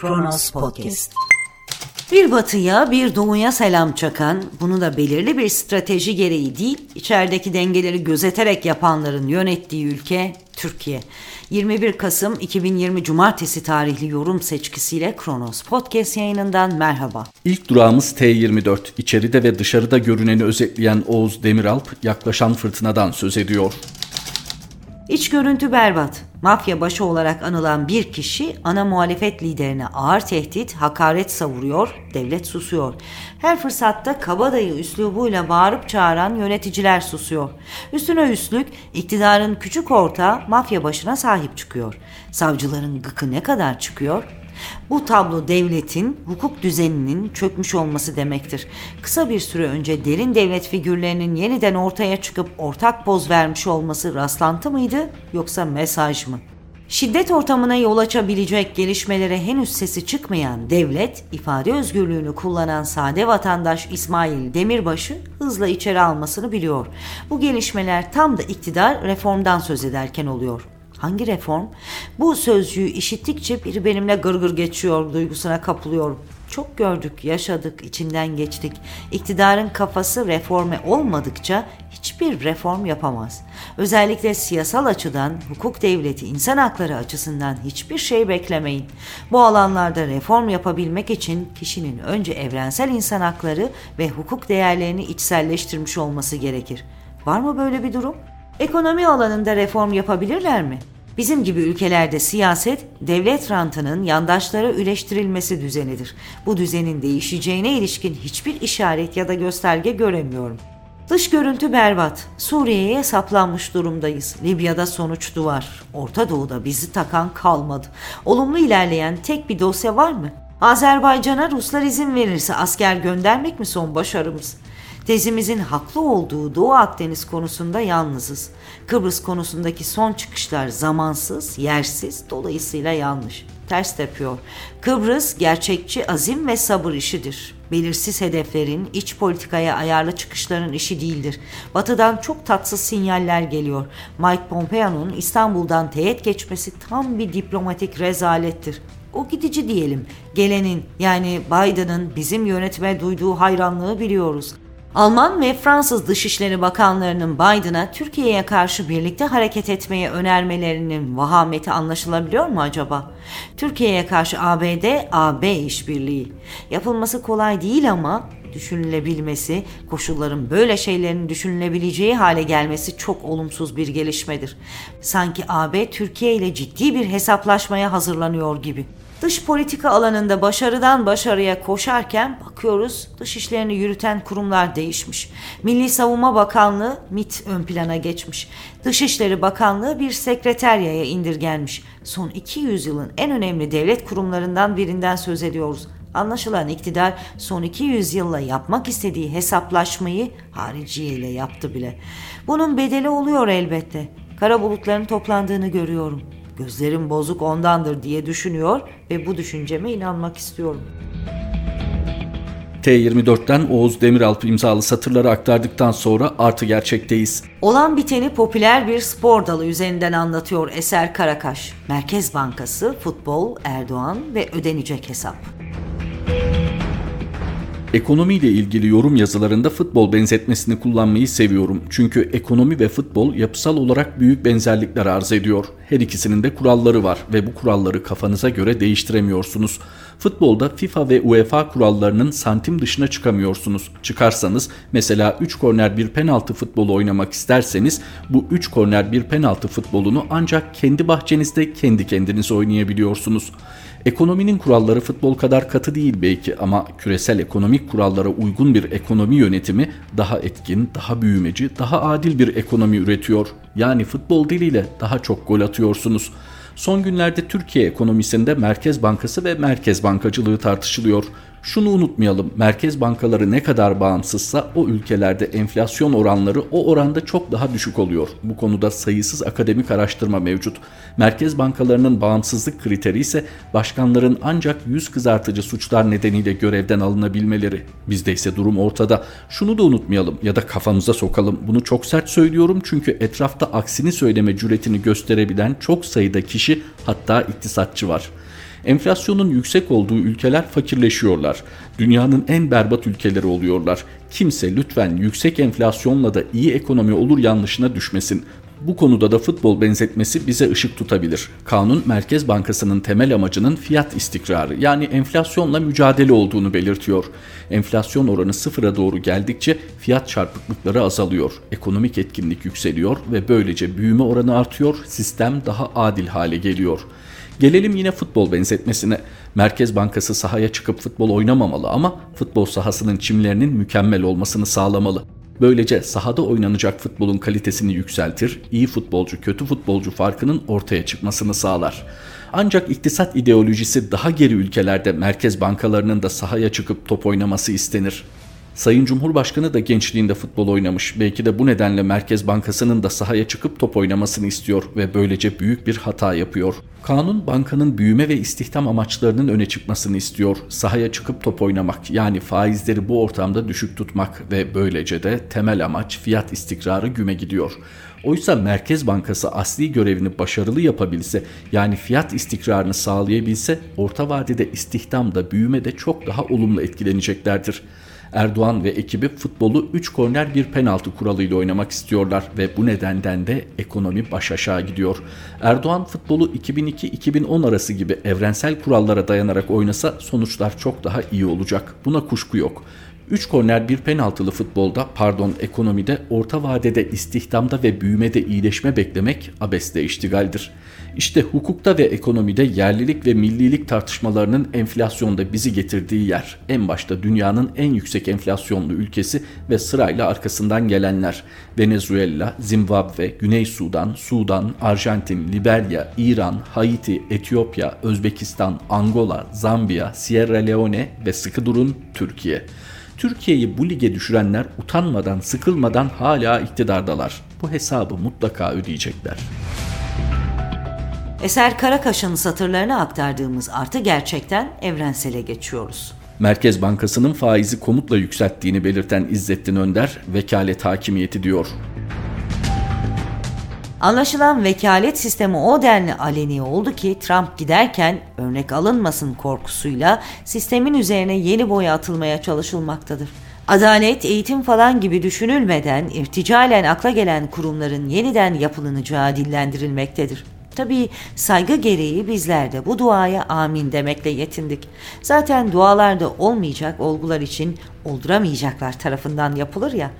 Kronos Podcast. Bir batıya bir doğuya selam çakan, bunu da belirli bir strateji gereği değil, içerideki dengeleri gözeterek yapanların yönettiği ülke Türkiye. 21 Kasım 2020 Cumartesi tarihli yorum seçkisiyle Kronos Podcast yayınından merhaba. İlk durağımız T24. İçeride ve dışarıda görüneni özetleyen Oğuz Demiralp yaklaşan fırtınadan söz ediyor. İç görüntü berbat. Mafya başı olarak anılan bir kişi ana muhalefet liderine ağır tehdit, hakaret savuruyor, devlet susuyor. Her fırsatta kabadayı üslubuyla bağırıp çağıran yöneticiler susuyor. Üstüne üstlük iktidarın küçük orta mafya başına sahip çıkıyor. Savcıların gıkı ne kadar çıkıyor? Bu tablo devletin hukuk düzeninin çökmüş olması demektir. Kısa bir süre önce derin devlet figürlerinin yeniden ortaya çıkıp ortak poz vermiş olması rastlantı mıydı yoksa mesaj mı? Şiddet ortamına yol açabilecek gelişmelere henüz sesi çıkmayan devlet, ifade özgürlüğünü kullanan sade vatandaş İsmail Demirbaş'ı hızla içeri almasını biliyor. Bu gelişmeler tam da iktidar reformdan söz ederken oluyor. Hangi reform? Bu sözcüğü işittikçe biri benimle gırgır geçiyor duygusuna kapılıyorum. Çok gördük, yaşadık, içinden geçtik. İktidarın kafası reforme olmadıkça hiçbir reform yapamaz. Özellikle siyasal açıdan, hukuk devleti, insan hakları açısından hiçbir şey beklemeyin. Bu alanlarda reform yapabilmek için kişinin önce evrensel insan hakları ve hukuk değerlerini içselleştirmiş olması gerekir. Var mı böyle bir durum? Ekonomi alanında reform yapabilirler mi? Bizim gibi ülkelerde siyaset devlet rantının yandaşlara üleştirilmesi düzenidir. Bu düzenin değişeceğine ilişkin hiçbir işaret ya da gösterge göremiyorum. Dış görüntü berbat. Suriye'ye saplanmış durumdayız. Libya'da sonuç duvar. Orta Doğu'da bizi takan kalmadı. Olumlu ilerleyen tek bir dosya var mı? Azerbaycan'a Ruslar izin verirse asker göndermek mi son başarımız? Tezimizin haklı olduğu Doğu Akdeniz konusunda yalnızız. Kıbrıs konusundaki son çıkışlar zamansız, yersiz, dolayısıyla yanlış. Ters tepiyor. Kıbrıs gerçekçi azim ve sabır işidir. Belirsiz hedeflerin, iç politikaya ayarlı çıkışların işi değildir. Batı'dan çok tatsız sinyaller geliyor. Mike Pompeo'nun İstanbul'dan teğet geçmesi tam bir diplomatik rezalettir o gidici diyelim. Gelenin yani Biden'ın bizim yönetime duyduğu hayranlığı biliyoruz. Alman ve Fransız Dışişleri Bakanlarının Biden'a Türkiye'ye karşı birlikte hareket etmeye önermelerinin vahameti anlaşılabiliyor mu acaba? Türkiye'ye karşı ABD-AB işbirliği. Yapılması kolay değil ama düşünülebilmesi, koşulların böyle şeylerin düşünülebileceği hale gelmesi çok olumsuz bir gelişmedir. Sanki AB Türkiye ile ciddi bir hesaplaşmaya hazırlanıyor gibi. Dış politika alanında başarıdan başarıya koşarken bakıyoruz dış işlerini yürüten kurumlar değişmiş. Milli Savunma Bakanlığı MIT ön plana geçmiş. Dışişleri Bakanlığı bir sekreteryaya indirgenmiş. Son 200 yılın en önemli devlet kurumlarından birinden söz ediyoruz. Anlaşılan iktidar son 200 yılla yapmak istediği hesaplaşmayı hariciye ile yaptı bile. Bunun bedeli oluyor elbette. Kara bulutların toplandığını görüyorum. Gözlerim bozuk ondandır diye düşünüyor ve bu düşünceme inanmak istiyorum. T24'ten Oğuz Demiralp imzalı satırları aktardıktan sonra artı gerçekteyiz. Olan biteni popüler bir spor dalı üzerinden anlatıyor Eser Karakaş. Merkez Bankası, futbol, Erdoğan ve ödenecek hesap. Ekonomiyle ilgili yorum yazılarında futbol benzetmesini kullanmayı seviyorum. Çünkü ekonomi ve futbol yapısal olarak büyük benzerlikler arz ediyor. Her ikisinin de kuralları var ve bu kuralları kafanıza göre değiştiremiyorsunuz. Futbolda FIFA ve UEFA kurallarının santim dışına çıkamıyorsunuz. Çıkarsanız mesela 3 korner bir penaltı futbolu oynamak isterseniz bu 3 korner bir penaltı futbolunu ancak kendi bahçenizde kendi kendinize oynayabiliyorsunuz. Ekonominin kuralları futbol kadar katı değil belki ama küresel ekonomik kurallara uygun bir ekonomi yönetimi daha etkin, daha büyümeci, daha adil bir ekonomi üretiyor. Yani futbol diliyle daha çok gol atıyorsunuz. Son günlerde Türkiye ekonomisinde Merkez Bankası ve merkez bankacılığı tartışılıyor. Şunu unutmayalım. Merkez bankaları ne kadar bağımsızsa o ülkelerde enflasyon oranları o oranda çok daha düşük oluyor. Bu konuda sayısız akademik araştırma mevcut. Merkez bankalarının bağımsızlık kriteri ise başkanların ancak yüz kızartıcı suçlar nedeniyle görevden alınabilmeleri. Bizde ise durum ortada. Şunu da unutmayalım ya da kafamıza sokalım. Bunu çok sert söylüyorum çünkü etrafta aksini söyleme cüretini gösterebilen çok sayıda kişi hatta iktisatçı var. Enflasyonun yüksek olduğu ülkeler fakirleşiyorlar. Dünyanın en berbat ülkeleri oluyorlar. Kimse lütfen yüksek enflasyonla da iyi ekonomi olur yanlışına düşmesin. Bu konuda da futbol benzetmesi bize ışık tutabilir. Kanun Merkez Bankası'nın temel amacının fiyat istikrarı yani enflasyonla mücadele olduğunu belirtiyor. Enflasyon oranı sıfıra doğru geldikçe fiyat çarpıklıkları azalıyor, ekonomik etkinlik yükseliyor ve böylece büyüme oranı artıyor, sistem daha adil hale geliyor. Gelelim yine futbol benzetmesine. Merkez Bankası sahaya çıkıp futbol oynamamalı ama futbol sahasının çimlerinin mükemmel olmasını sağlamalı. Böylece sahada oynanacak futbolun kalitesini yükseltir, iyi futbolcu kötü futbolcu farkının ortaya çıkmasını sağlar. Ancak iktisat ideolojisi daha geri ülkelerde merkez bankalarının da sahaya çıkıp top oynaması istenir. Sayın Cumhurbaşkanı da gençliğinde futbol oynamış. Belki de bu nedenle Merkez Bankası'nın da sahaya çıkıp top oynamasını istiyor ve böylece büyük bir hata yapıyor. Kanun bankanın büyüme ve istihdam amaçlarının öne çıkmasını istiyor. Sahaya çıkıp top oynamak yani faizleri bu ortamda düşük tutmak ve böylece de temel amaç fiyat istikrarı güme gidiyor. Oysa Merkez Bankası asli görevini başarılı yapabilse yani fiyat istikrarını sağlayabilse orta vadede istihdamda büyüme de çok daha olumlu etkileneceklerdir. Erdoğan ve ekibi futbolu 3 korner bir penaltı kuralıyla oynamak istiyorlar ve bu nedenden de ekonomi baş aşağı gidiyor. Erdoğan futbolu 2002-2010 arası gibi evrensel kurallara dayanarak oynasa sonuçlar çok daha iyi olacak. Buna kuşku yok. 3 korner bir penaltılı futbolda pardon ekonomide orta vadede istihdamda ve büyümede iyileşme beklemek abesle iştigaldir. İşte hukukta ve ekonomide yerlilik ve millilik tartışmalarının enflasyonda bizi getirdiği yer. En başta dünyanın en yüksek enflasyonlu ülkesi ve sırayla arkasından gelenler. Venezuela, Zimbabwe, Güney Sudan, Sudan, Arjantin, Liberya, İran, Haiti, Etiyopya, Özbekistan, Angola, Zambiya, Sierra Leone ve sıkı durun Türkiye. Türkiye'yi bu lige düşürenler utanmadan, sıkılmadan hala iktidardalar. Bu hesabı mutlaka ödeyecekler. Eser Karakaş'ın satırlarını aktardığımız artı gerçekten evrensele geçiyoruz. Merkez Bankası'nın faizi komutla yükselttiğini belirten İzzettin Önder, vekalet hakimiyeti diyor. Anlaşılan vekalet sistemi o denli aleni oldu ki Trump giderken örnek alınmasın korkusuyla sistemin üzerine yeni boya atılmaya çalışılmaktadır. Adalet, eğitim falan gibi düşünülmeden irticalen akla gelen kurumların yeniden yapılınacağı dillendirilmektedir. Tabii saygı gereği bizler de bu duaya amin demekle yetindik. Zaten dualarda olmayacak olgular için olduramayacaklar tarafından yapılır ya.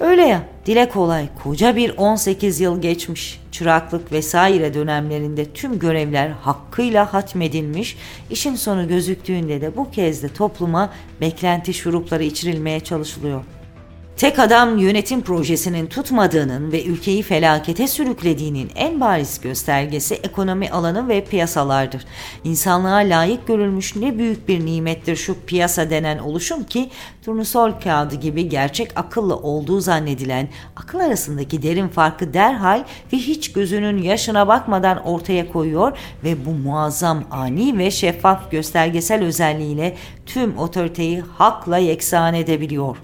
Öyle ya dile kolay koca bir 18 yıl geçmiş. Çıraklık vesaire dönemlerinde tüm görevler hakkıyla hatmedilmiş. işin sonu gözüktüğünde de bu kez de topluma beklenti şurupları içirilmeye çalışılıyor. Tek adam yönetim projesinin tutmadığının ve ülkeyi felakete sürüklediğinin en bariz göstergesi ekonomi alanı ve piyasalardır. İnsanlığa layık görülmüş ne büyük bir nimettir şu piyasa denen oluşum ki turnusol kağıdı gibi gerçek akılla olduğu zannedilen akıl arasındaki derin farkı derhal ve hiç gözünün yaşına bakmadan ortaya koyuyor ve bu muazzam ani ve şeffaf göstergesel özelliğiyle tüm otoriteyi hakla yeksan edebiliyor.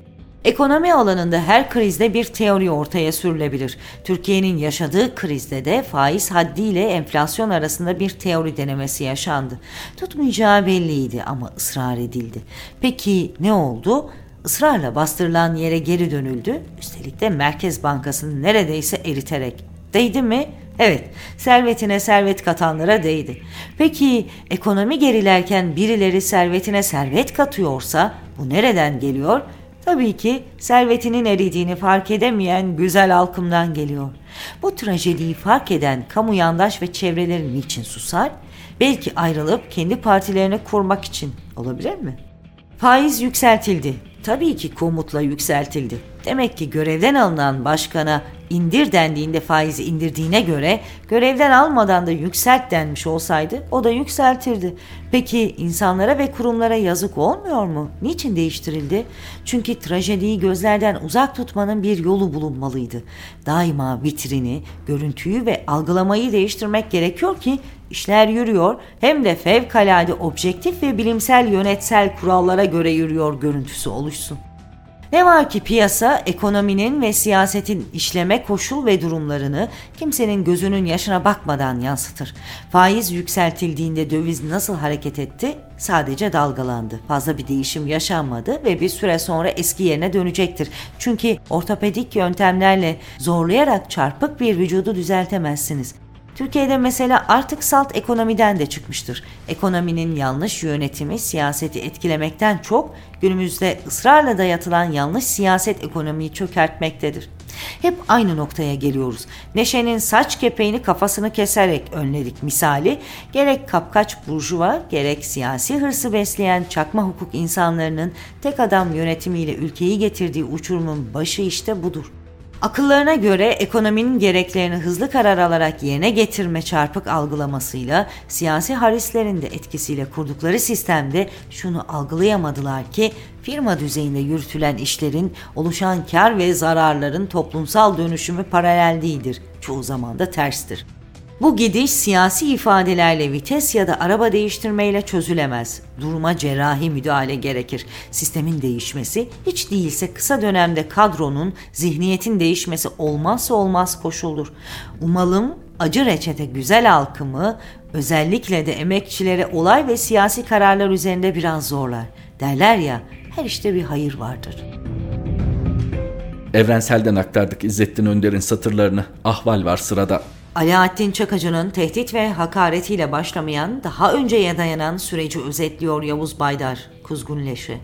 Ekonomi alanında her krizde bir teori ortaya sürülebilir. Türkiye'nin yaşadığı krizde de faiz haddi ile enflasyon arasında bir teori denemesi yaşandı. Tutmayacağı belliydi ama ısrar edildi. Peki ne oldu? Israrla bastırılan yere geri dönüldü. Üstelik de Merkez Bankası'nı neredeyse eriterek. Değdi mi? Evet, servetine servet katanlara değdi. Peki ekonomi gerilerken birileri servetine servet katıyorsa bu nereden geliyor? Tabii ki servetinin eridiğini fark edemeyen güzel halkımdan geliyor. Bu trajediyi fark eden kamu yandaş ve çevrelerin niçin susar? Belki ayrılıp kendi partilerini kurmak için olabilir mi? Faiz yükseltildi. Tabii ki komutla yükseltildi. Demek ki görevden alınan başkana indir dendiğinde faizi indirdiğine göre görevden almadan da yükselt denmiş olsaydı o da yükseltirdi. Peki insanlara ve kurumlara yazık olmuyor mu? Niçin değiştirildi? Çünkü trajediyi gözlerden uzak tutmanın bir yolu bulunmalıydı. Daima vitrini, görüntüyü ve algılamayı değiştirmek gerekiyor ki işler yürüyor hem de fevkalade objektif ve bilimsel yönetsel kurallara göre yürüyor görüntüsü oluşsun. Ne var ki piyasa ekonominin ve siyasetin işleme koşul ve durumlarını kimsenin gözünün yaşına bakmadan yansıtır. Faiz yükseltildiğinde döviz nasıl hareket etti? Sadece dalgalandı. Fazla bir değişim yaşanmadı ve bir süre sonra eski yerine dönecektir. Çünkü ortopedik yöntemlerle zorlayarak çarpık bir vücudu düzeltemezsiniz. Türkiye'de mesela artık salt ekonomiden de çıkmıştır. Ekonominin yanlış yönetimi siyaseti etkilemekten çok günümüzde ısrarla dayatılan yanlış siyaset ekonomiyi çökertmektedir. Hep aynı noktaya geliyoruz. Neşe'nin saç kepeğini kafasını keserek önledik misali gerek kapkaç burjuva gerek siyasi hırsı besleyen çakma hukuk insanlarının tek adam yönetimiyle ülkeyi getirdiği uçurumun başı işte budur. Akıllarına göre ekonominin gereklerini hızlı karar alarak yerine getirme çarpık algılamasıyla siyasi harislerin de etkisiyle kurdukları sistemde şunu algılayamadılar ki firma düzeyinde yürütülen işlerin oluşan kar ve zararların toplumsal dönüşümü paralel değildir. Çoğu zaman da terstir. Bu gidiş siyasi ifadelerle vites ya da araba değiştirmeyle çözülemez. Duruma cerrahi müdahale gerekir. Sistemin değişmesi hiç değilse kısa dönemde kadronun, zihniyetin değişmesi olmazsa olmaz koşuldur. Umalım acı reçete güzel halkımı özellikle de emekçilere olay ve siyasi kararlar üzerinde biraz zorlar. Derler ya her işte bir hayır vardır. Evrensel'den aktardık İzzettin Önder'in satırlarını. Ahval var sırada. Alaaddin Çakıcı'nın tehdit ve hakaretiyle başlamayan, daha önceye dayanan süreci özetliyor Yavuz Baydar, Kuzgun Leşi.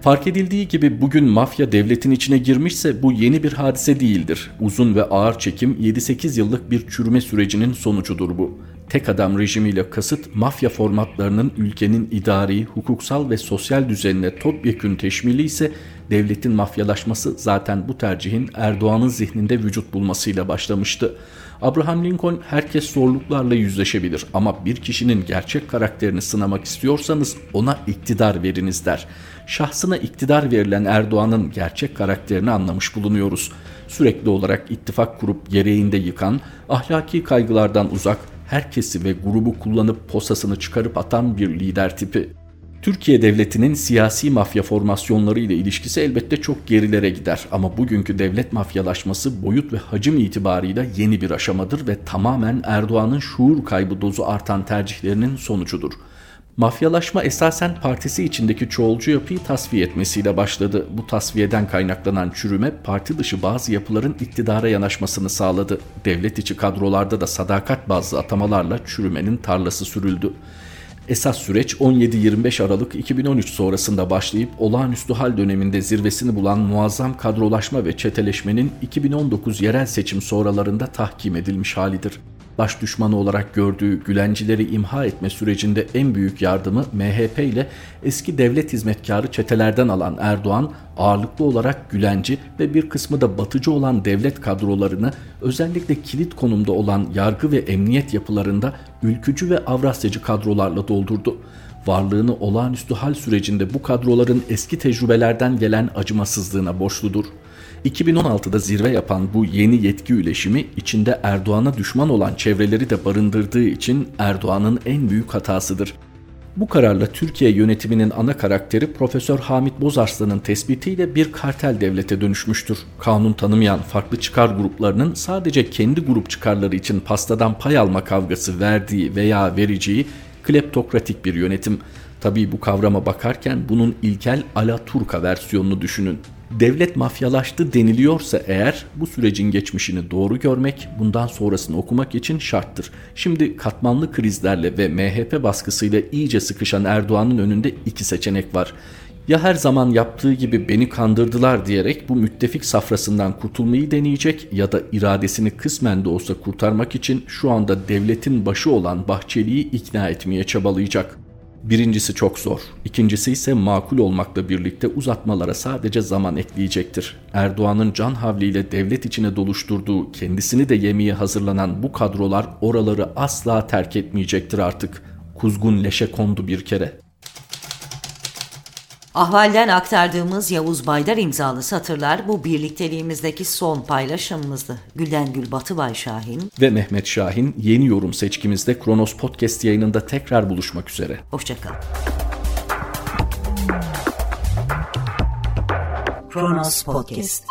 Fark edildiği gibi bugün mafya devletin içine girmişse bu yeni bir hadise değildir. Uzun ve ağır çekim 7-8 yıllık bir çürüme sürecinin sonucudur bu. Tek adam rejimiyle kasıt mafya formatlarının ülkenin idari, hukuksal ve sosyal düzenine topyekün teşmili ise devletin mafyalaşması zaten bu tercihin Erdoğan'ın zihninde vücut bulmasıyla başlamıştı. Abraham Lincoln herkes zorluklarla yüzleşebilir ama bir kişinin gerçek karakterini sınamak istiyorsanız ona iktidar veriniz der. Şahsına iktidar verilen Erdoğan'ın gerçek karakterini anlamış bulunuyoruz. Sürekli olarak ittifak kurup gereğinde yıkan, ahlaki kaygılardan uzak, herkesi ve grubu kullanıp posasını çıkarıp atan bir lider tipi. Türkiye Devleti'nin siyasi mafya formasyonları ile ilişkisi elbette çok gerilere gider ama bugünkü devlet mafyalaşması boyut ve hacim itibarıyla yeni bir aşamadır ve tamamen Erdoğan'ın şuur kaybı dozu artan tercihlerinin sonucudur. Mafyalaşma esasen partisi içindeki çoğulcu yapıyı tasfiye etmesiyle başladı. Bu tasfiyeden kaynaklanan çürüme parti dışı bazı yapıların iktidara yanaşmasını sağladı. Devlet içi kadrolarda da sadakat bazlı atamalarla çürümenin tarlası sürüldü. Esas süreç 17-25 Aralık 2013 sonrasında başlayıp olağanüstü hal döneminde zirvesini bulan muazzam kadrolaşma ve çeteleşmenin 2019 yerel seçim sonralarında tahkim edilmiş halidir baş düşmanı olarak gördüğü Gülencileri imha etme sürecinde en büyük yardımı MHP ile eski devlet hizmetkarı çetelerden alan Erdoğan ağırlıklı olarak Gülenci ve bir kısmı da batıcı olan devlet kadrolarını özellikle kilit konumda olan yargı ve emniyet yapılarında ülkücü ve Avrasyacı kadrolarla doldurdu varlığını olağanüstü hal sürecinde bu kadroların eski tecrübelerden gelen acımasızlığına borçludur. 2016'da zirve yapan bu yeni yetki üleşimi içinde Erdoğan'a düşman olan çevreleri de barındırdığı için Erdoğan'ın en büyük hatasıdır. Bu kararla Türkiye yönetiminin ana karakteri Profesör Hamit Bozarslan'ın tespitiyle bir kartel devlete dönüşmüştür. Kanun tanımayan farklı çıkar gruplarının sadece kendi grup çıkarları için pastadan pay alma kavgası verdiği veya vereceği kleptokratik bir yönetim. Tabii bu kavrama bakarken bunun ilkel Alaturka versiyonunu düşünün. Devlet mafyalaştı deniliyorsa eğer bu sürecin geçmişini doğru görmek, bundan sonrasını okumak için şarttır. Şimdi katmanlı krizlerle ve MHP baskısıyla iyice sıkışan Erdoğan'ın önünde iki seçenek var. Ya her zaman yaptığı gibi beni kandırdılar diyerek bu müttefik safrasından kurtulmayı deneyecek ya da iradesini kısmen de olsa kurtarmak için şu anda devletin başı olan Bahçeli'yi ikna etmeye çabalayacak. Birincisi çok zor, ikincisi ise makul olmakla birlikte uzatmalara sadece zaman ekleyecektir. Erdoğan'ın can havliyle devlet içine doluşturduğu, kendisini de yemeye hazırlanan bu kadrolar oraları asla terk etmeyecektir artık. Kuzgun leşe kondu bir kere. Ahval'den aktardığımız Yavuz Baydar imzalı satırlar bu birlikteliğimizdeki son paylaşımımızdı. Gülden Gül Batıbay Şahin ve Mehmet Şahin yeni yorum seçkimizde Kronos Podcast yayınında tekrar buluşmak üzere. Hoşçakalın. Kronos Podcast